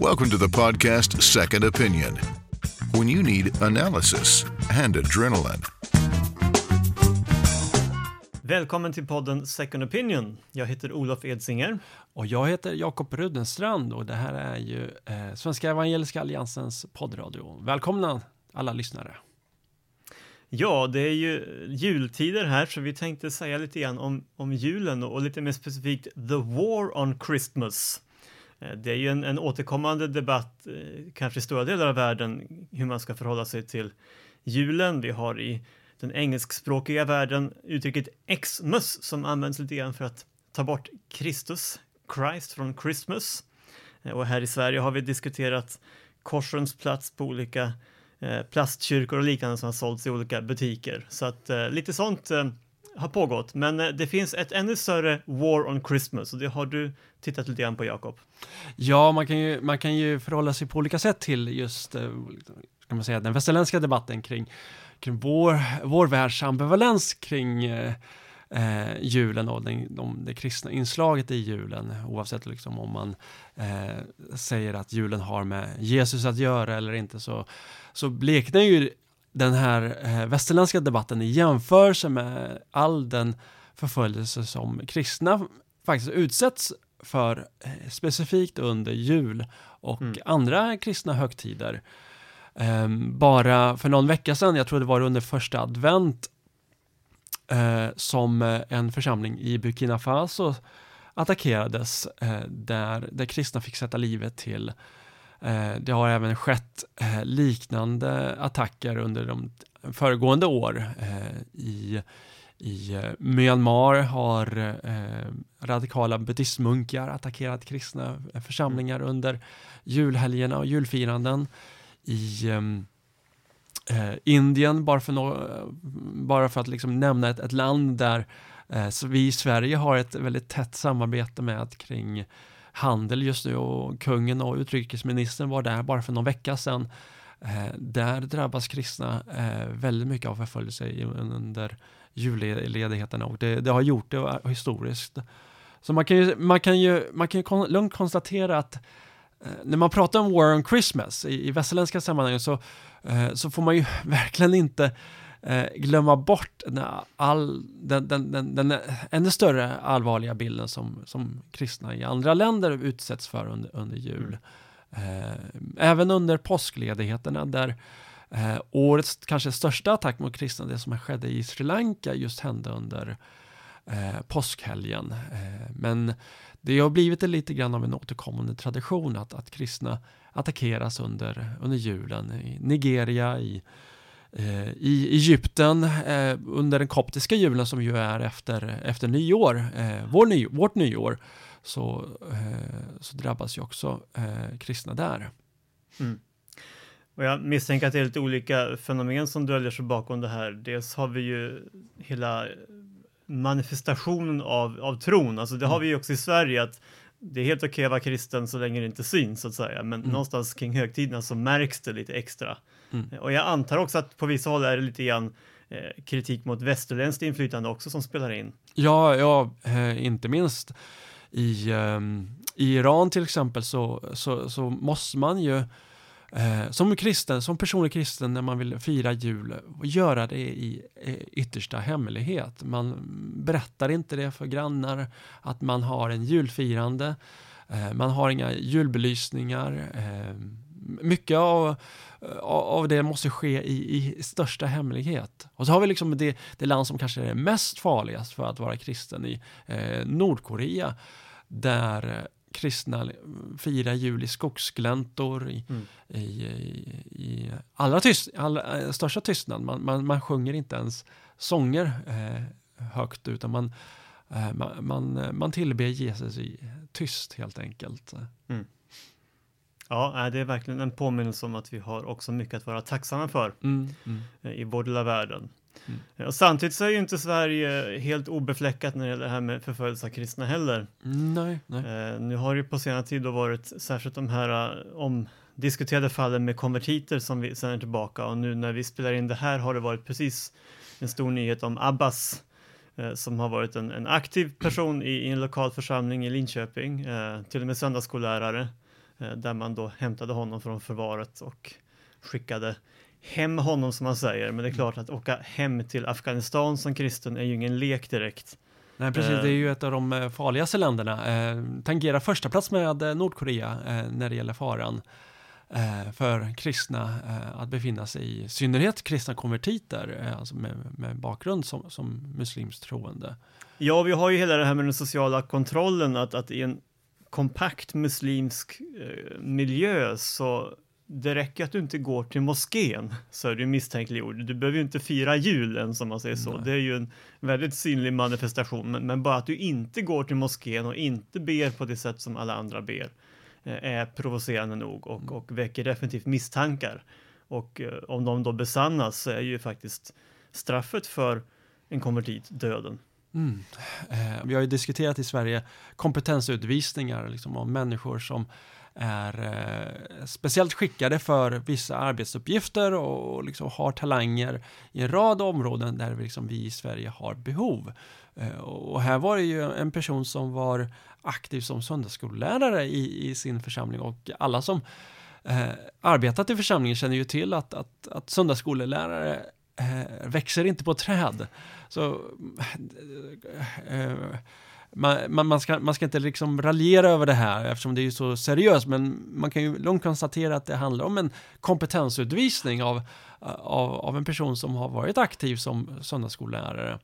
Welcome to the podcast Second Opinion. When you need analysis and adrenaline. Välkommen till podden Second Opinion. Jag heter Olof Edsinger. Och jag heter Jakob Rudenstrand och det här är ju eh, Svenska Evangeliska Alliansens poddradio. Välkomna alla lyssnare. Ja, det är ju jultider här så vi tänkte säga lite grann om, om julen och, och lite mer specifikt The War on Christmas. Eh, det är ju en, en återkommande debatt, eh, kanske i stora delar av världen, hur man ska förhålla sig till julen. Vi har i den engelskspråkiga världen uttrycket Xmas som används lite grann för att ta bort Kristus, Christ från Christmas. Eh, och här i Sverige har vi diskuterat korsens plats på olika plastkyrkor och liknande som har sålts i olika butiker. Så att lite sånt har pågått, men eh, det finns ett ännu större War on Christmas och det har du tittat lite grann på Jakob. Ja, man kan, ju, man kan ju förhålla sig på olika sätt till just eh, kan man säga, den västerländska debatten kring, kring vår, vår världs ambivalens kring eh, eh, julen och den, de, det kristna inslaget i julen, oavsett liksom om man eh, säger att julen har med Jesus att göra eller inte, så, så bleknar ju den här eh, västerländska debatten i jämförelse med all den förföljelse som kristna faktiskt utsätts för eh, specifikt under jul och mm. andra kristna högtider. Eh, bara för någon vecka sedan, jag tror det var under första advent, eh, som en församling i Burkina Faso attackerades där, där kristna fick sätta livet till. Det har även skett liknande attacker under de föregående år i i eh, Myanmar har eh, radikala buddhistmunkar attackerat kristna församlingar mm. under julhelgerna och julfiranden. I ehm, eh, Indien, bara för, no bara för att liksom nämna ett, ett land där eh, vi i Sverige har ett väldigt tätt samarbete med kring handel just nu och kungen och utrikesministern var där bara för någon vecka sedan. Eh, där drabbas kristna eh, väldigt mycket av förföljelse under julledigheterna och det, det, har gjort det historiskt. Så man kan ju, man kan ju, man kan ju kon, lugnt konstatera att eh, när man pratar om War on Christmas i, i västerländska sammanhang så, eh, så får man ju verkligen inte eh, glömma bort den, all, den, den, den, den ännu större allvarliga bilden som, som kristna i andra länder utsätts för under, under jul. Mm. Eh, även under påskledigheterna där Eh, årets kanske största attack mot kristna, det som skedde i Sri Lanka, just hände under eh, påskhelgen. Eh, men det har blivit lite grann av en återkommande tradition att, att kristna attackeras under, under julen. I Nigeria, i, i Egypten, eh, under den koptiska julen som ju är efter, efter nyår, eh, vår ny, vårt nyår, så, så drabbas ju också kristna där. Mm. Och jag misstänker att det är lite olika fenomen som döljer sig bakom det här. Dels har vi ju hela manifestationen av, av tron, alltså det har vi ju också i Sverige att det är helt okej okay att vara kristen så länge det inte syns så att säga, men mm. någonstans kring högtiderna så märks det lite extra. Mm. Och jag antar också att på vissa håll är det lite grann eh, kritik mot västerländskt inflytande också som spelar in. Ja, ja, eh, inte minst i, eh, i Iran till exempel så, så, så måste man ju Eh, som kristen, som personlig kristen när man vill fira jul, göra det i eh, yttersta hemlighet. Man berättar inte det för grannar att man har en julfirande. Eh, man har inga julbelysningar. Eh, mycket av, av det måste ske i, i största hemlighet. Och så har vi liksom det, det land som kanske är mest farligast för att vara kristen i eh, Nordkorea. Där kristna firar jul i skogsgläntor, i, mm. i, i, i, allra, tyst, allra eh, största tystnad. Man, man, man sjunger inte ens sånger eh, högt, utan man, eh, man, man, man tillber Jesus i tyst helt enkelt. Mm. Ja, det är verkligen en påminnelse om att vi har också mycket att vara tacksamma för mm, mm. Eh, i vår lilla världen. Mm. Och samtidigt så är ju inte Sverige helt obefläckat när det gäller det här med förföljelse av kristna heller. Nej, nej. Eh, nu har det ju på senare tid då varit särskilt de här omdiskuterade fallen med konvertiter som vi sänder tillbaka och nu när vi spelar in det här har det varit precis en stor nyhet om Abbas som har varit en, en aktiv person i, i, en lokal församling i Linköping, uh, till och med söndagsskollärare eh, där man då hämtade honom från förvaret och skickade hem honom som man säger. Men det är Mm. klart att åka hem till Afghanistan som kristen är ju ingen lek direkt. Nej, precis. Eh. Det är ju ett av de eh, farligaste länderna. Eh, tangerar första plats med eh, Nordkorea eh, när det gäller faran eh, för kristna eh, att befinna sig i, synnerhet kristna konvertiter, eh, alltså med, med bakgrund som, som muslimskt troende. Ja, vi har ju hela det här med den sociala kontrollen, att, att i en kompakt muslimsk eh, miljö så det räcker att du inte går till moskén så är du misstänkliggjord. Du behöver ju inte fira julen som man säger så. Nej. Det är ju en väldigt synlig manifestation, men, men bara att du inte går till moskén och inte ber på det sätt som alla andra ber eh, är provocerande nog och, och väcker definitivt misstankar. Och eh, om de då besannas så är ju faktiskt straffet för en konvertit döden. Mm. Eh, vi har ju diskuterat i Sverige kompetensutvisningar liksom, av människor som är eh, speciellt skickade för vissa arbetsuppgifter och liksom har talanger i en rad områden där vi, liksom, vi i Sverige har behov. Eh, och här var det ju en person som var aktiv som söndagsskollärare i, i sin församling och alla som eh, arbetat i församlingen känner ju till att, att, att söndagsskolelärare eh, växer inte på träd. Så eh, man, man, man, ska, man ska inte liksom raljera över det här eftersom det är så seriöst men man kan ju lugnt konstatera att det handlar om en kompetensutvisning av, av, av en person som har varit aktiv som söndagsskollärare.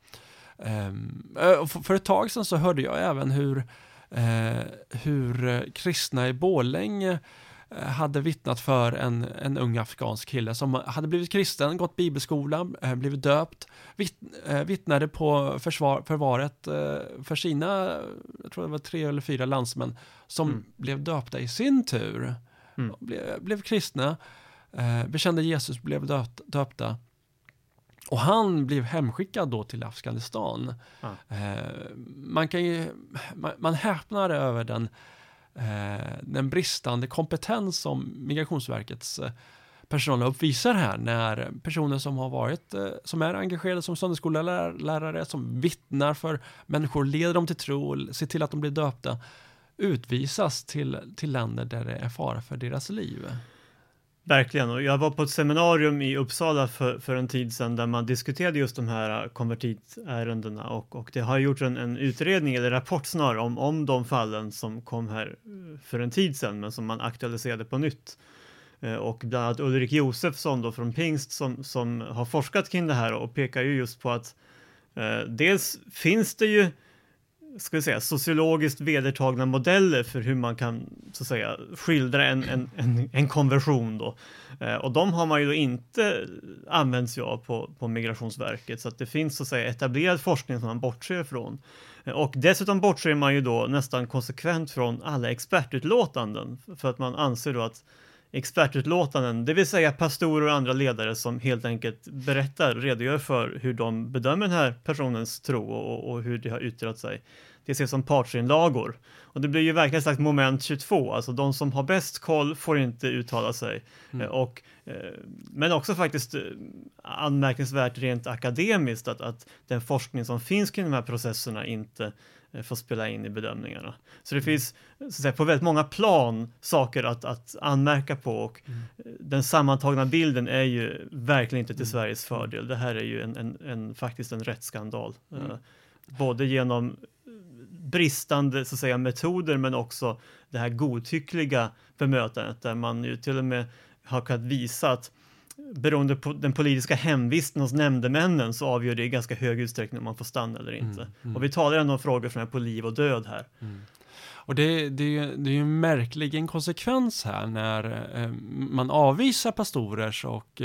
Eh, eh för, för ett tag sedan så hörde jag även hur, eh, hur kristna i Borlänge eh, hade vittnat för en, en ung afghansk kille som hade blivit kristen, gått bibelskola, eh, blivit döpt, vitt, eh, vittnade på försvar, förvaret eh, för sina, jag tror det var tre eller fyra landsmän, som Mm. blev döpta i sin tur. Mm. Blev, blev kristna, eh, bekände Jesus, blev döpt, döpta. Och han blev hemskickad då till Afghanistan. Eh, man kan ju, man, man häpnar över den, eh, Eh, den bristande kompetens som Migrationsverkets eh, personal uppvisar här när personer som har varit, eh, som är engagerade som sönderskollärare, som vittnar för människor, leder dem till tro ser till att de blir döpta, utvisas till, till länder där det är fara för deras liv. Verkligen, och jag var på ett seminarium i Uppsala för, för en tid sedan där man diskuterade just de här äh, konvertitärendena och, och det har gjorts en, en utredning eller rapport snarare om, om de fallen som kom här äh, för en tid sedan men som man aktualiserade på nytt. Äh, och bland annat Ulrik Josefsson då från Pingst som, som har forskat kring det här och pekar ju just på att eh, dels finns det ju ska vi säga, sociologiskt vedertagna modeller för hur man kan så att säga, skildra en, en, en, en konversion. Då. Eh, och de har man ju då inte använt sig av på, på Migrationsverket så att det finns så att säga etablerad forskning som man bortser från. Eh, och dessutom bortser man ju då nästan konsekvent från alla expertutlåtanden för att man anser då att expertutlåtanden, det vill säga pastorer och andra ledare som helt enkelt berättar, redogör för hur de bedömer den här personens tro och, och hur det har yttrat sig. Det ses som partsinlagor. Och det blir ju verkligen ett slags moment 22, alltså de som har bäst koll får inte uttala sig. Mm. Eh, Och, eh, men också faktiskt eh, anmärkningsvärt rent akademiskt att, att den forskning som finns kring de här processerna inte får spela in i bedömningarna. Så det finns så att säga, på väldigt många plan saker att, att anmärka på och Mm. eh, den sammantagna bilden är ju verkligen inte till Mm. Sveriges fördel. Det här är ju en, en, en faktiskt en rättsskandal. Mm. Eh, både genom bristande så att säga, metoder men också det här godtyckliga bemötandet där man ju till och med har kunnat visa att beroende på den politiska hemvisten hos nämndemännen så avgör det i ganska hög utsträckning om man får stanna eller inte. Mm, mm. Och vi talar ändå om frågor som är på liv och död här. Mm. Och det, det, är ju, det är ju en märklig inkonsekvens här när eh, man avvisar pastorers och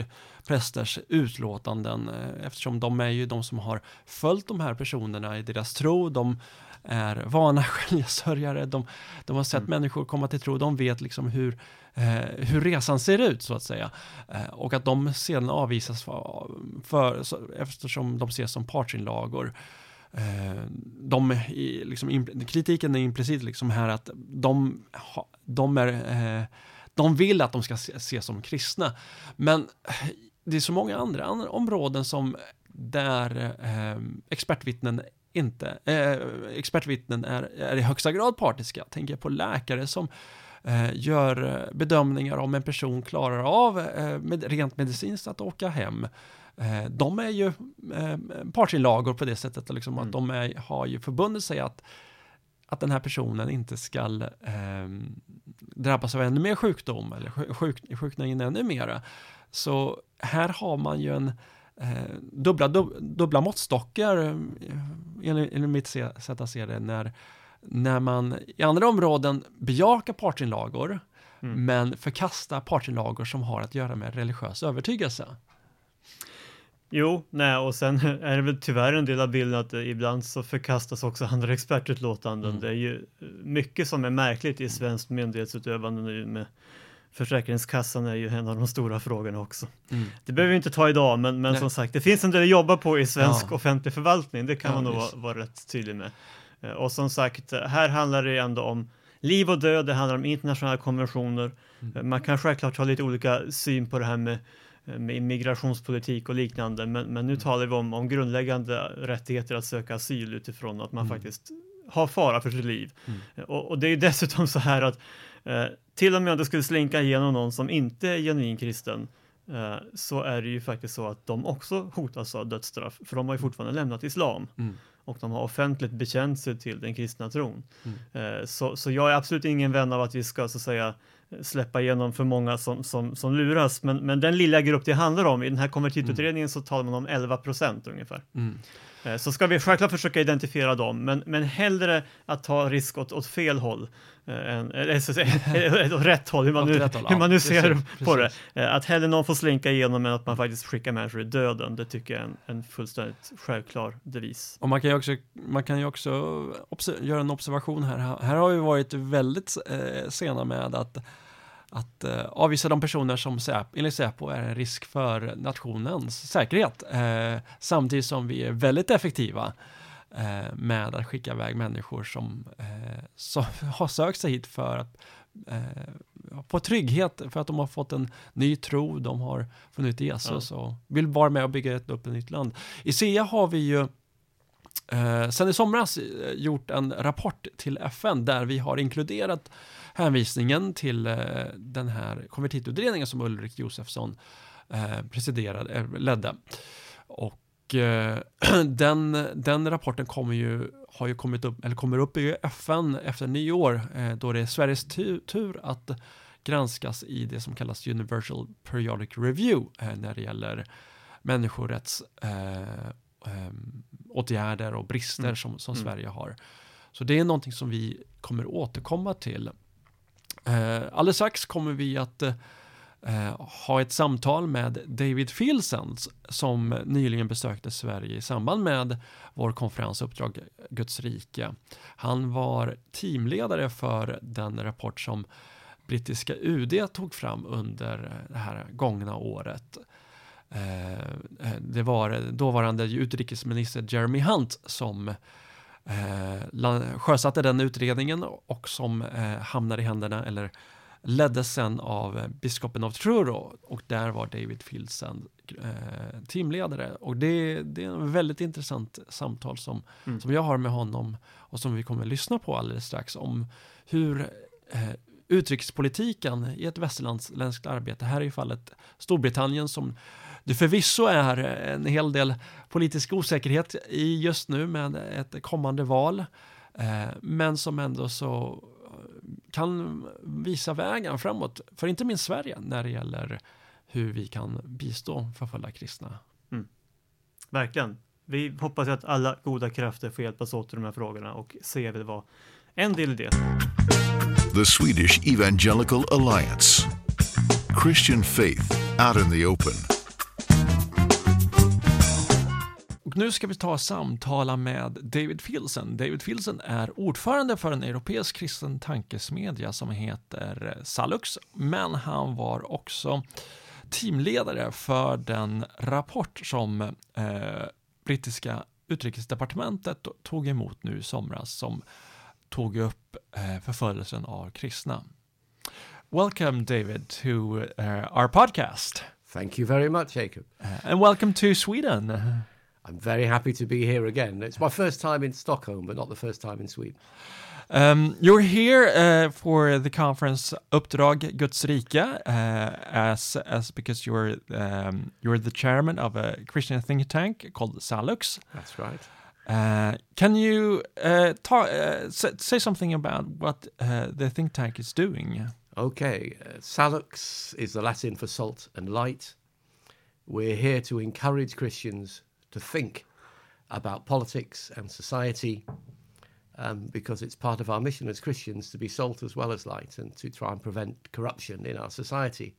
prästers utlåtanden eh, eftersom de är ju de som har följt de här personerna i deras tro. De är vana självsörjare, de, de har sett Mm. människor komma till tro, de vet liksom hur, eh, hur resan ser ut så att säga. Eh, och att de sedan avvisas för, för, så, eftersom de ses som partsinlagor. Eh, de, liksom, kritiken är implicit liksom här att de, de, är, eh, de vill att de ska se- ses som kristna. Men det är så många andra, andra områden som där eh, expertvittnen inte, eh, expertvittnen är, är i högsta grad partiska. Tänker jag på läkare som eh, gör bedömningar om en person klarar av med, rent medicinskt att åka hem. De är ju partsinlagor på det sättet liksom, mm. att de är, har ju förbundit sig att att den här personen inte ska eh, drabbas av ännu mer sjukdom eller sjuk, sjukningen ännu mera. Så här har man ju en eh, dubbla, dub, dubbla måttstockar eh, enligt, enligt mitt sätt att se det när, när man i andra områden bejakar partsinlagor mm. men förkastar partsinlagor som har att göra med religiös övertygelse. Jo, nej, och sen är det väl tyvärr en del av bilden att ibland så förkastas också andra expertutlåtanden. Mm. Det är ju mycket som är märkligt i svenskt myndighetsutövande nu med Försäkringskassan är ju en av de stora frågorna också. Mm. Det behöver vi inte ta idag, men, men som sagt, det finns en del att jobba på i svensk ja. offentlig förvaltning. Det kan ja, man nog vara, vara rätt tydlig med. Eh, och som sagt, här handlar det ändå om liv och död, det handlar om internationella konventioner. Mm. Eh, man kan självklart ha lite olika syn på det här med Eh, med migrationspolitik och liknande. Men, men nu mm. talar vi om, om grundläggande rättigheter att söka asyl utifrån att man mm. faktiskt har fara för sitt liv. Mm. Eh, och, och, det är dessutom så här att eh, till och med om det skulle slinka igenom någon som inte är genuin kristen eh, så är det ju faktiskt så att de också hotas av dödsstraff, för de har ju fortfarande lämnat islam. Mm. Och de har offentligt bekänt sig till den kristna tron. Mm. Eh, så, så jag är absolut ingen vän av att vi ska så att säga släppa igenom för många som, som, som luras. Men, men den lilla grupp det handlar om, i den här konvertitutredningen mm. så talar man om 11 procent ungefär. Mm. Eh, så ska vi självklart försöka identifiera dem, men, men hellre att ta risk åt, åt fel håll, äh, än, äh, åt rätt håll, hur man nu, håll, hur man nu ser precis, på precis. det. Att hellre någon får slinka igenom än att man faktiskt skickar människor i döden, det tycker jag är en, en fullständigt självklar devis. Och man kan ju också, man kan ju också göra en observation här. Här har vi varit väldigt eh, sena med att att eh, avvisa de personer som enligt Säpo är en risk för nationens säkerhet. Eh, samtidigt som vi är väldigt effektiva eh, med att skicka iväg människor som, eh, som har sökt sig hit för att eh, få trygghet för att de har fått en ny tro, de har funnit Jesus ja. och vill vara med och bygga upp ett nytt land. I SEA har vi ju eh, sen i somras gjort en rapport till FN där vi har inkluderat hänvisningen till eh, den här konvertitutredningen som Ulrik Josefsson eh, presiderade, eh, ledde. Och eh, den, den rapporten kommer ju, har ju kommit upp, eller kommer upp i FN efter nyår, eh, då det är Sveriges tur att granskas i det som kallas Universal Periodic Review eh, när det gäller människorätts åtgärder och brister mm. som, som mm. Sverige har. Så det är någonting som vi kommer återkomma till. Eh, alldeles strax kommer vi att eh, ha ett samtal med David Filsens som nyligen besökte Sverige i samband med vår konferens Uppdrag Guds rike. Han var teamledare för den rapport som brittiska UD tog fram under det här gångna året. Eh, eh det var eh, dåvarande utrikesminister Jeremy Hunt som eh, sjösatte den utredningen och som eh, hamnade i händerna eller leddes sen av eh, biskopen av Truro. Och där var David Filsen eh, teamledare. Och det, det är en väldigt intressant samtal som, mm. som jag har med honom och som vi kommer att lyssna på alldeles strax om hur eh, utrikespolitiken i ett västerländskt arbete, här är i fallet Storbritannien som det förvisso är en hel del politisk osäkerhet i just nu med ett kommande val, eh, men som ändå så kan visa vägen framåt för inte minst Sverige när det gäller hur vi kan bistå förföljda kristna. Mm. Verkligen. Vi hoppas att alla goda krafter får hjälpas åt i de här frågorna och se vill vara en del i det. The Swedish Evangelical Alliance Christian faith out in the open. Nu ska vi ta och samtala med David Filsen. David Filsen är ordförande för en europeisk kristen tankesmedja som heter Salux, men han var också teamledare för den rapport som eh, brittiska utrikesdepartementet tog emot nu i somras som tog upp eh, förföljelsen av kristna. Welcome David to uh, our podcast. Thank you very much Jacob. Uh, and welcome to Sweden. I'm very happy to be here again. It's my first time in Stockholm, but not the first time in Sweden. Um, you're here uh, for the conference Uppdrag Guds rike, uh, as as because you're um, you're the chairman of a Christian think tank called Sallux. That's right. Uh, can you uh, talk, uh, say something about what uh, the think tank is doing? Okay, uh, Sallux is the Latin for salt and light. We're here to encourage Christians to think about politics and society um, because it's part of our mission as Christians to be salt as well as light and to try and prevent corruption in our society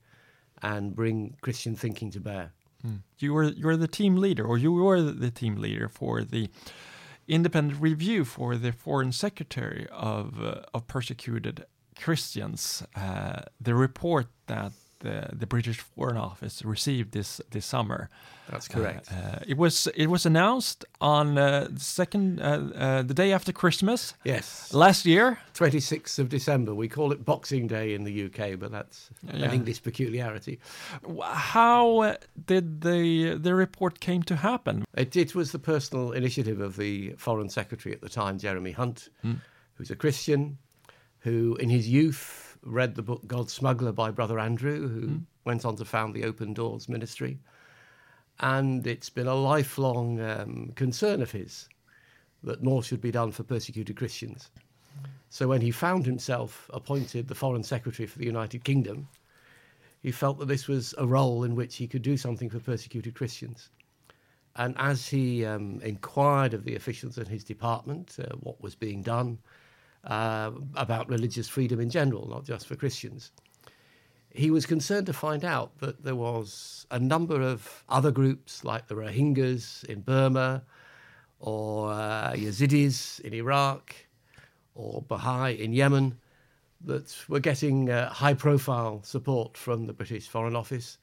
and bring Christian thinking to bear. Mm. You were you're the team leader, or you were the team leader for the independent review for the foreign secretary of uh, of persecuted Christians. Uh, the report that the, the British Foreign Office received this this summer. That's correct. Uh, uh, it was it was announced on uh, the second uh, uh, the day after Christmas. Yes. Last year, twenty sixth of December. We call it Boxing Day in the UK, but that's yeah. an English peculiarity. How uh, did the the report came to happen? It, it was the personal initiative of the Foreign Secretary at the time, Jeremy Hunt, mm. who's a Christian, who in his youth read the book God's Smuggler by Brother Andrew, who mm. went on to found the Open Doors Ministry. And it's been a lifelong um, concern of his that more should be done for persecuted Christians. So when he found himself appointed the Foreign Secretary for the United Kingdom, he felt that this was a role in which he could do something for persecuted Christians. And as he um, inquired of the officials in his department uh, what was being done, uh, about religious freedom in general, not just for Christians. He was concerned to find out that there was a number of other groups, like the Rohingyas in Burma, or uh, Yazidis in Iraq, or Baha'i in Yemen, that were getting uh, high profile support from the British Foreign Office.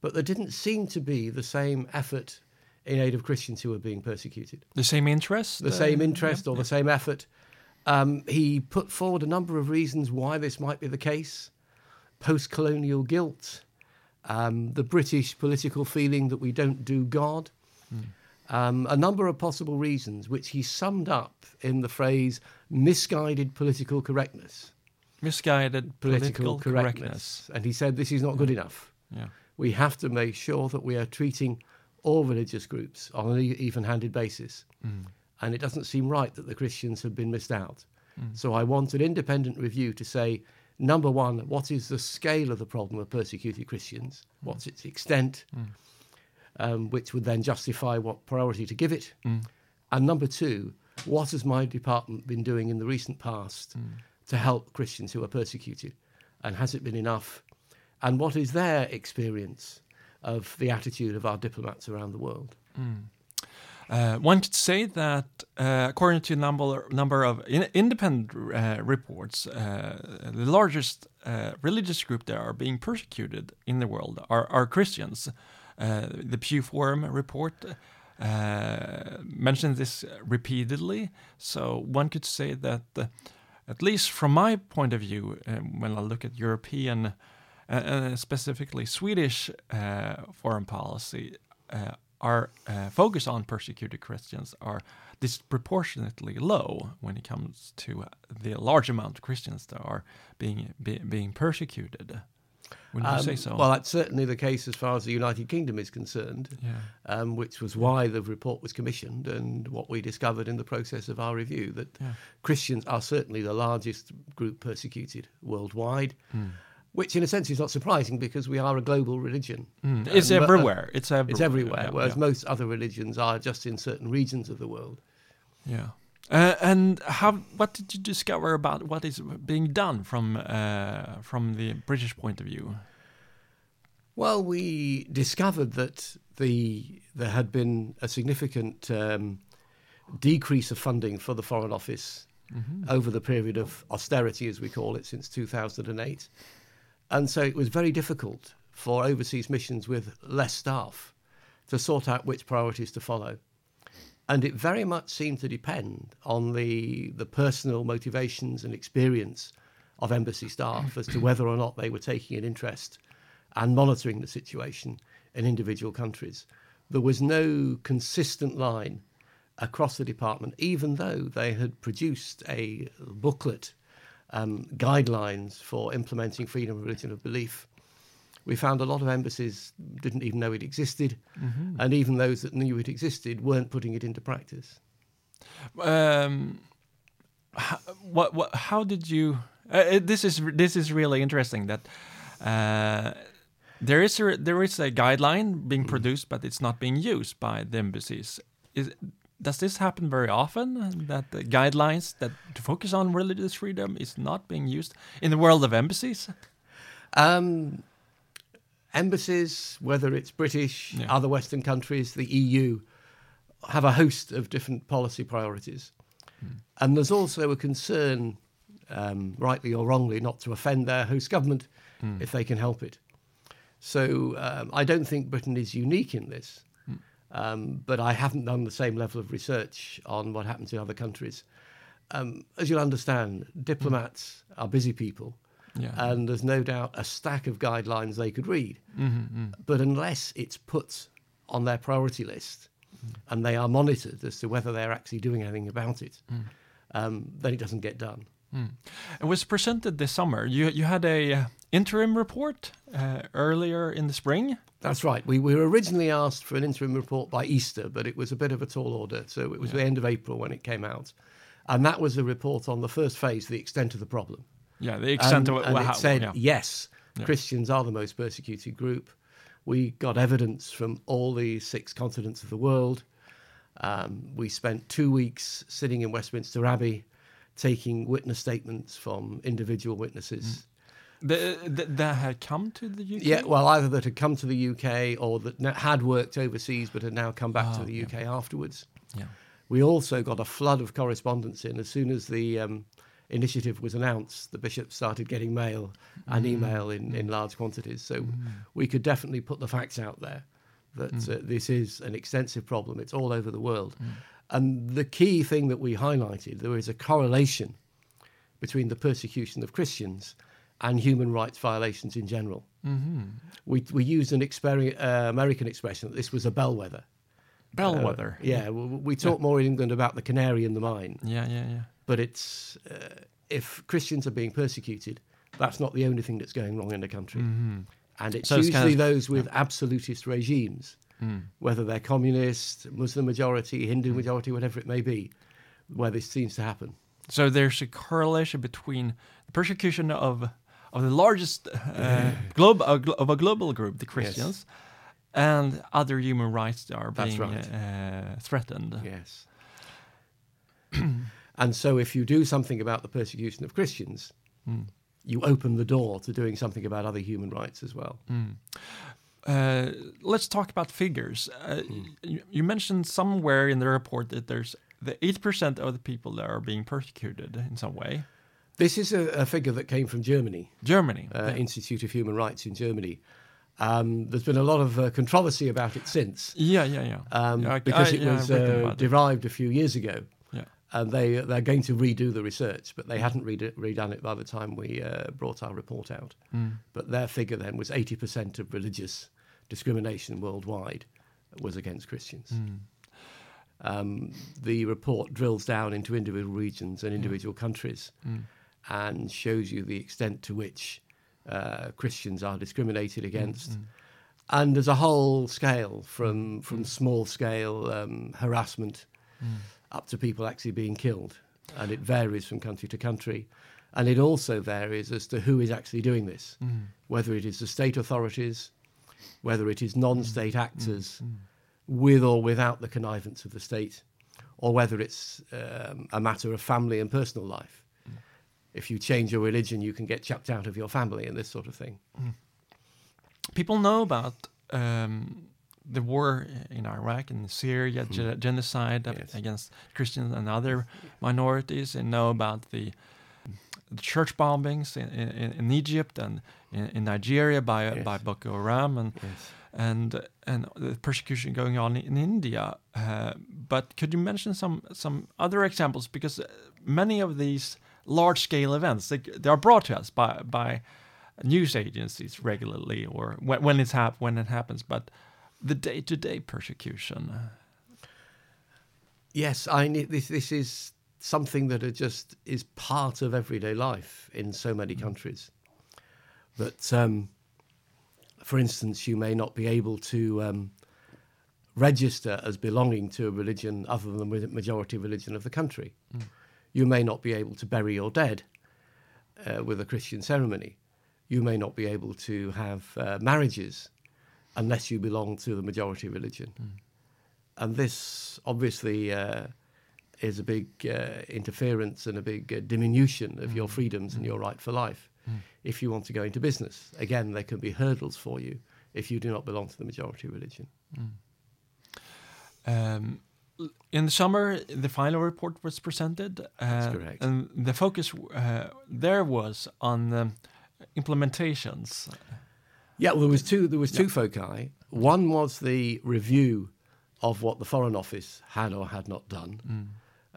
But there didn't seem to be the same effort in aid of Christians who were being persecuted. The same interest? The uh, same interest yeah. or the same effort. Um, he put forward a number of reasons why this might be the case post colonial guilt, um, the British political feeling that we don't do God, mm. um, a number of possible reasons, which he summed up in the phrase misguided political correctness. Misguided political, political correctness. correctness. And he said this is not good enough. Yeah. We have to make sure that we are treating all religious groups on an even handed basis. Mm and it doesn't seem right that the Christians have been missed out. Mm. So I want an independent review to say, number one, what is the scale of the problem of persecuted Christians? Mm. What's its extent? Mm. Um, which would then justify what priority to give it. Mm. And number two, what has my department been doing in the recent past mm. to help Christians who are persecuted? And has it been enough? And what is their experience of the attitude of our diplomats around the world? Mm. Uh, one could say that, uh, according to a number number of in independent uh, reports, uh, the largest uh, religious group that are being persecuted in the world are, are Christians. Uh, the Pew Forum report mentioned this repeatedly, so one could say that, at least from my point of view, when I look at European specifically Swedish foreign policy, our uh, focus on persecuted Christians are disproportionately low when it comes to the large amount of Christians that are being be, being persecuted. Would um, you say so? Well, that's certainly the case as far as the United Kingdom is concerned, yeah. um, which was why the report was commissioned and what we discovered in the process of our review that yeah. Christians are certainly the largest group persecuted worldwide. Mm which in a sense is not surprising because we are a global religion. Mm. It's, um, everywhere. it's everywhere. It's everywhere. Yeah, whereas yeah. most other religions are just in certain regions of the world. Yeah. Uh, and how? What did you discover about what is being done from uh, from the British point of view? Well, we discovered that the there had been a significant um, decrease of funding for the Foreign Office mm -hmm. over the period of austerity, as we call it, since 2008. And so it was very difficult for overseas missions with less staff to sort out which priorities to follow. And it very much seemed to depend on the, the personal motivations and experience of embassy staff as to whether or not they were taking an interest and monitoring the situation in individual countries. There was no consistent line across the department, even though they had produced a booklet, um, guidelines for implementing freedom of religion of belief. We found a lot of embassies didn't even know it existed, and even those that knew it existed weren't putting it into practice. um, how, what, what, how did you? Uh, this is this is really interesting. That uh, there is a there is a guideline being produced, but it's not being used by the embassies. Is does this happen very often? That the guidelines that to focus on religious freedom is not being used in the world of embassies? Um, embassies, whether it's British, Yeah. other Western countries, the EU, have a host of different policy priorities. And there's also a concern, um, rightly or wrongly, not to offend their host government if they can help it. So um, I don't think Britain is unique in this, um, but I haven't done the same level of research on what happens in other countries. Um, as you'll understand, diplomats are busy people Yeah. and there's no doubt a stack of guidelines they could read. But unless it's put on their priority list and they are monitored as to whether they're actually doing anything about it, um, then it doesn't get done. It was presented this summer. You you had a uh, interim report uh, earlier in the spring. That's right. We were originally asked for an interim report by Easter, but it was a bit of a tall order. So it was the end of April when it came out. And that was a report on the first phase, the extent of the problem. Yeah, the extent and, of and how, it said yeah. yes, Yeah. Christians are the most persecuted group. We got evidence from all the six continents of the world. Um, we spent two weeks sitting in Westminster Abbey, taking witness statements from individual witnesses. The, the, that had come to the UK. Yeah, well, either that had come to the UK or that had worked overseas but had now come back to Ah, the yeah. UK afterwards. yeah. We also got a flood of correspondence in as soon as the um, initiative was announced. The bishops started getting mail and email in, in large quantities. So we could definitely put the facts out there that uh, this is an extensive problem. It's all over the world. And the key thing that we highlighted there is a correlation between the persecution of Christians and human rights violations in general. We, we used an uh, American expression that this was a bellwether. Bellwether. Uh, yeah, w- we talk more in England about the canary in the mine, Yeah, yeah, yeah. but it's uh, if Christians are being persecuted, that's not the only thing that's going wrong in the country, and it's So it's usually kind of- those with absolutist regimes, Hmm. whether they're communist, Muslim majority, Hindu hmm. majority, whatever it may be, where this seems to happen. So there's a correlation between the persecution of of the largest uh, globe of, uh, glo- of a global group, the Christians, and other human rights that are being right. uh, uh threatened. Yes. and so, if you do something about the persecution of Christians, hmm. you open the door to doing something about other human rights as well. Uh, let's talk about figures. Uh, you, you mentioned somewhere in the report that there's the eight percent of the people that are being persecuted in some way. This is a, a figure that came from Germany, Germany. uh, yeah. Institute of Human Rights in Germany. Um, there's been a lot of uh, controversy about it since, yeah, yeah, yeah. um, Yeah, I- because I- it yeah, was uh, about it. derived a few years ago, Yeah. and they they're going to redo the research, but they hadn't read it, redone it by the time we uh, brought our report out. Mm. But their figure then was 80% of religious discrimination worldwide was against Christians. Mm. Um, the report drills down into individual regions and individual countries Mm. and shows you the extent to which uh, Christians are discriminated against. And there's a whole scale from, from small scale um, harassment up to people actually being killed. And it varies from country to country. And it also varies as to who is actually doing this, mm. whether it is the state authorities, whether it is non state mm. mm. actors with or without the connivance of the state, or whether it's um, a matter of family and personal life. If you change your religion, you can get chucked out of your family and this sort of thing. people know about um, the war in Iraq and Syria, ge- genocide Yes. against Christians and other minorities, and know about the, the church bombings in, in, in Egypt and in, in Nigeria by Yes. by Boko Haram and Yes. and and the persecution going on in India. Uh, but could you mention some some other examples because uh, many of these large scale events they, they are brought to us by by news agencies regularly or when, when it's hap- when it happens but the day to day persecution Yes, I this this is something that just is part of everyday life in so many countries. That, um, for instance, you may not be able to um, register as belonging to a religion other than the majority religion of the country. You may not be able to bury your dead uh, with a Christian ceremony. You may not be able to have uh, marriages unless you belong to the majority religion. And this obviously uh, is a big uh, interference and a big uh, diminution of your freedoms and your right for life. If you want to go into business, again, there can be hurdles for you if you do not belong to the majority religion. Um, in the summer, the final report was presented. Uh, That's correct. And the focus uh, there was on um, implementations. Yeah, well, there was two. There was two foci. One was the review of what the Foreign Office had or had not done, mm.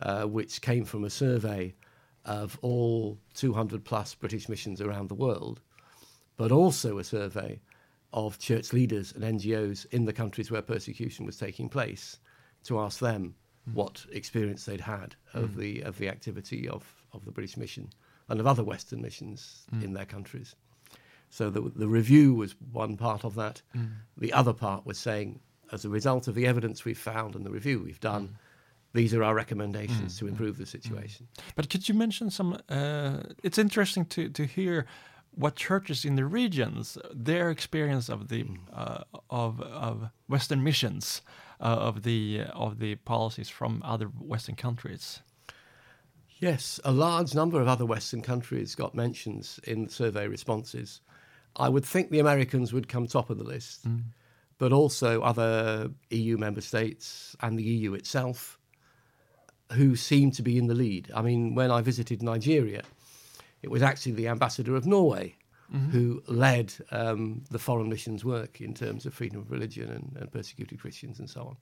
uh, which came from a survey of all 200 plus British missions around the world, but also a survey of church leaders and NGOs in the countries where persecution was taking place to ask them mm. what experience they'd had of mm. the of the activity of, of the British mission and of other Western missions in their countries. So the, the review was one part of that. The other part was saying, as a result of the evidence we've found and the review we've done, these are our recommendations to improve the situation. But could you mention some? Uh, it's interesting to to hear what churches in the regions their experience of the uh, of of Western missions uh, of the of the policies from other Western countries. Yes, a large number of other Western countries got mentions in survey responses. I would think the Americans would come top of the list, but also other EU member states and the EU itself, who seem to be in the lead. I mean, when I visited Nigeria, it was actually the ambassador of Norway who led um, the foreign missions work in terms of freedom of religion and, and persecuted Christians and so on.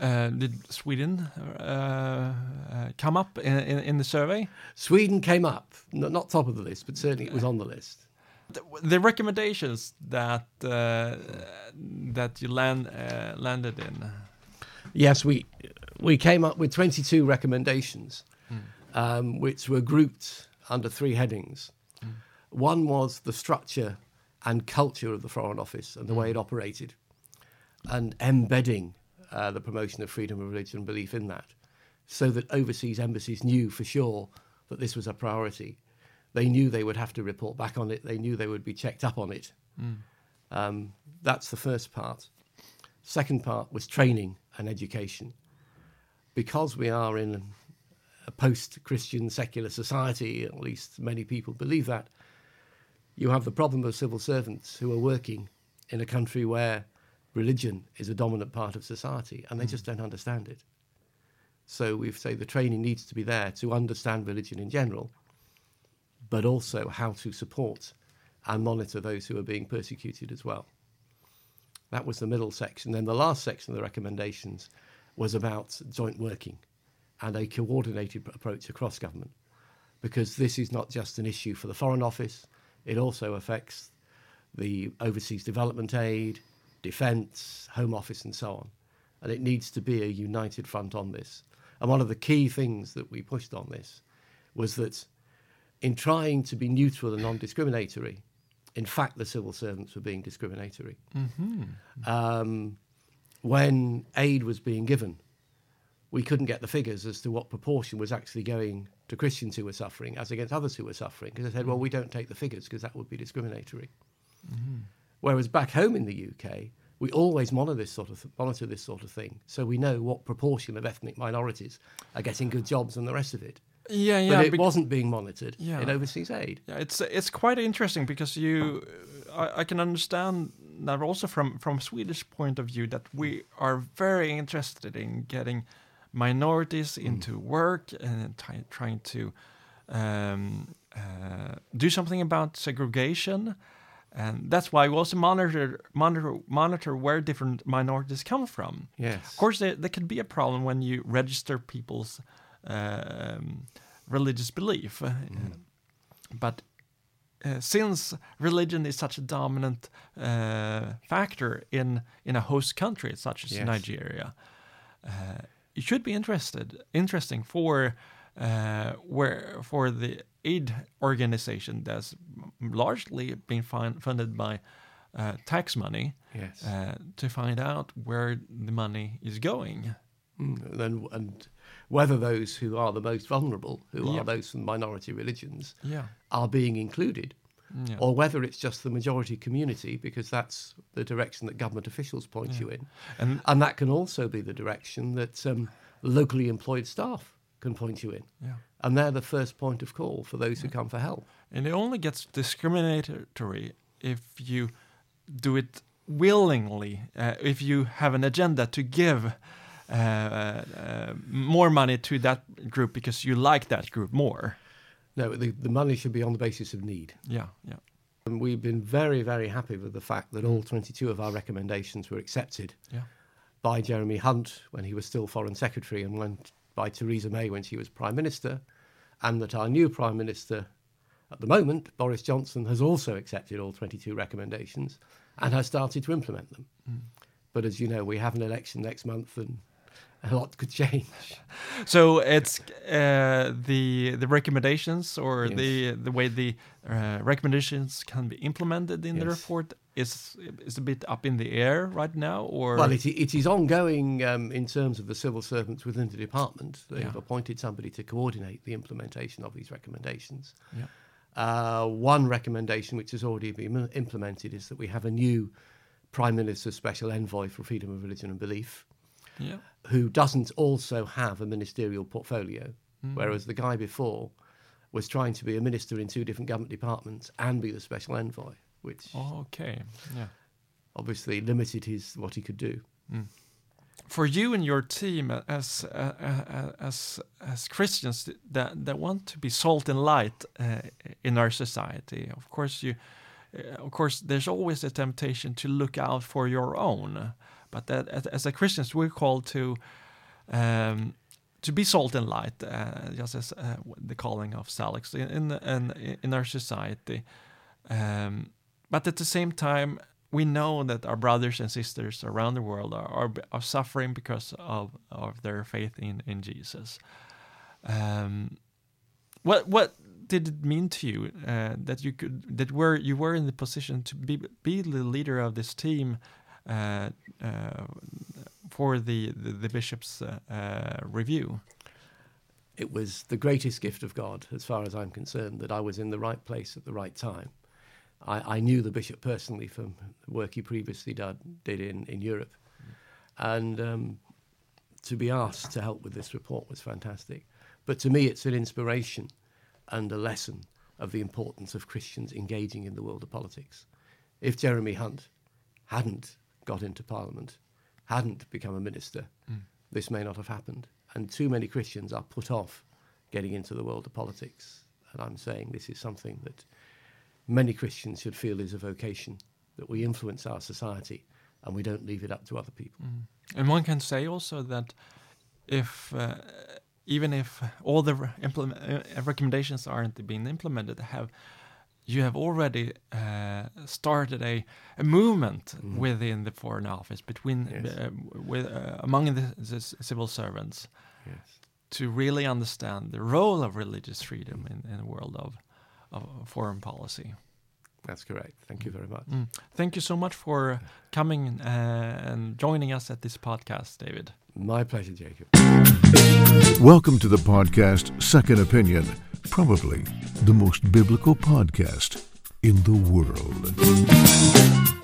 Uh, did Sweden uh, uh, come up in, in, in the survey? Sweden came up, n- not top of the list, but certainly it was on the list. The, recommendations that uh, that you land uh, landed in. Yes, we we came up with 22 recommendations, um, which were grouped under three headings. One was the structure and culture of the Foreign Office and the way it operated, and embedding uh, the promotion of freedom of religion and belief in that, so that overseas embassies knew for sure that this was a priority. They knew they would have to report back on it. They knew they would be checked up on it. Um, that's the first part. Second part was training and education. Because we are in a post Christian secular society, at least many people believe that, you have the problem of civil servants who are working in a country where religion is a dominant part of society and they just don't understand it. So we say the training needs to be there to understand religion in general, but also how to support and monitor those who are being persecuted as well. That was the middle section. Then the last section of the recommendations was about joint working and a coordinated approach across government, because this is not just an issue for the Foreign Office, it also affects the overseas development aid, defence, Home Office, and so on. And it needs to be a united front on this. And one of the key things that we pushed on this was that in trying to be neutral and non discriminatory, in fact, the civil servants were being discriminatory. Um, when aid was being given, we couldn't get the figures as to what proportion was actually going to Christians who were suffering as against others who were suffering. Because they said, well, we don't take the figures because that would be discriminatory. Whereas back home in the UK, we always monitor this sort of monitor this sort of thing, so we know what proportion of ethnic minorities are getting good jobs and the rest of it. Yeah, yeah. but it bec- wasn't being monitored Yeah. in overseas aid. Yeah, it's it's quite interesting because you, I, I can understand that also from from Swedish point of view that we are very interested in getting minorities into work and try, trying to um, uh, do something about segregation, and that's why we also monitor monitor monitor where different minorities come from. Yes. Of course, there, there could be a problem when you register people's um, religious belief, uh, but uh, since religion is such a dominant uh, factor in in a host country such as Yes. Nigeria, uh, it should be interested interesting for uh, where for the aid organization that's largely been fin- funded by uh, tax money Yes. uh, to find out where the money is going. Mm, and, and whether those who are the most vulnerable, who Yeah. are those from minority religions, Yeah, are being included, yeah, or whether it's just the majority community, because that's the direction that government officials point Yeah. you in. and And that can also be the direction that um, locally employed staff can point you in. yeah. And they're the first point of call for those who come for help. And it only gets discriminatory if you do it willingly, uh, if you have an agenda to give Uh, uh, uh, more money to that group because you like that group more. No, the, the money should be on the basis of need. Yeah, yeah. And we've been very, very happy with the fact that all 22 of our recommendations were accepted Yeah. by Jeremy Hunt when he was still Foreign Secretary and went by Theresa May when she was Prime Minister, and that our new Prime Minister at the moment, Boris Johnson, has also accepted all 22 recommendations and has started to implement them. Mm. But as you know, we have an election next month and a lot could change. So it's uh, the the recommendations or Yes. the the way the uh, recommendations can be implemented in the report is is a bit up in the air right now, or Well, it, it is ongoing um, in terms of the civil servants within the department. They've Yeah. appointed somebody to coordinate the implementation of these recommendations. Yeah. Uh, one recommendation which has already been implemented is that we have a new Prime Minister's Special Envoy for Freedom of Religion and Belief yeah, who doesn't also have a ministerial portfolio, Mm. whereas the guy before was trying to be a minister in two different government departments and be the Special Envoy, which okay, yeah. obviously limited his what he could do. for you and your team as uh, uh, as as Christians that that want to be salt and light uh, in our society, of course you, uh, of course, there's always a temptation to look out for your own. But that as, as a Christians, we're called to um, to be salt and light, uh, just as uh, the calling of Sallux in in in, our society. Um, but at the same time, we know that our brothers and sisters around the world are are, are suffering because of, of their faith in in Jesus. Um, what what did it mean to you uh, that you could that were you were in the position to be be the leader of this team for the the, the bishop's uh, uh, review? it was the greatest gift of God, as far as I'm concerned, that I was in the right place at the right time. I, I knew the bishop personally from the work he previously did, did in, in Europe. And um, to be asked to help with this report was fantastic. But to me, it's an inspiration and a lesson of the importance of Christians engaging in the world of politics. If Jeremy Hunt hadn't got into Parliament, hadn't become a minister, this may not have happened. And too many Christians are put off getting into the world of politics. And I'm saying this is something that many Christians should feel is a vocation, that we influence our society and we don't leave it up to other people. And one can say also that if uh, even if all the re- implement, uh, recommendations aren't being implemented, have you have already uh, started a, a movement within the foreign office between Yes. uh, with uh, among the, the civil servants Yes. to really understand the role of religious freedom in, in the world of, of foreign policy. That's correct. Thank you very much. Mm. Thank you so much for coming uh, and joining us at this podcast, David. My pleasure, Jacob. Welcome to the podcast Second Opinion, probably the most biblical podcast in the world.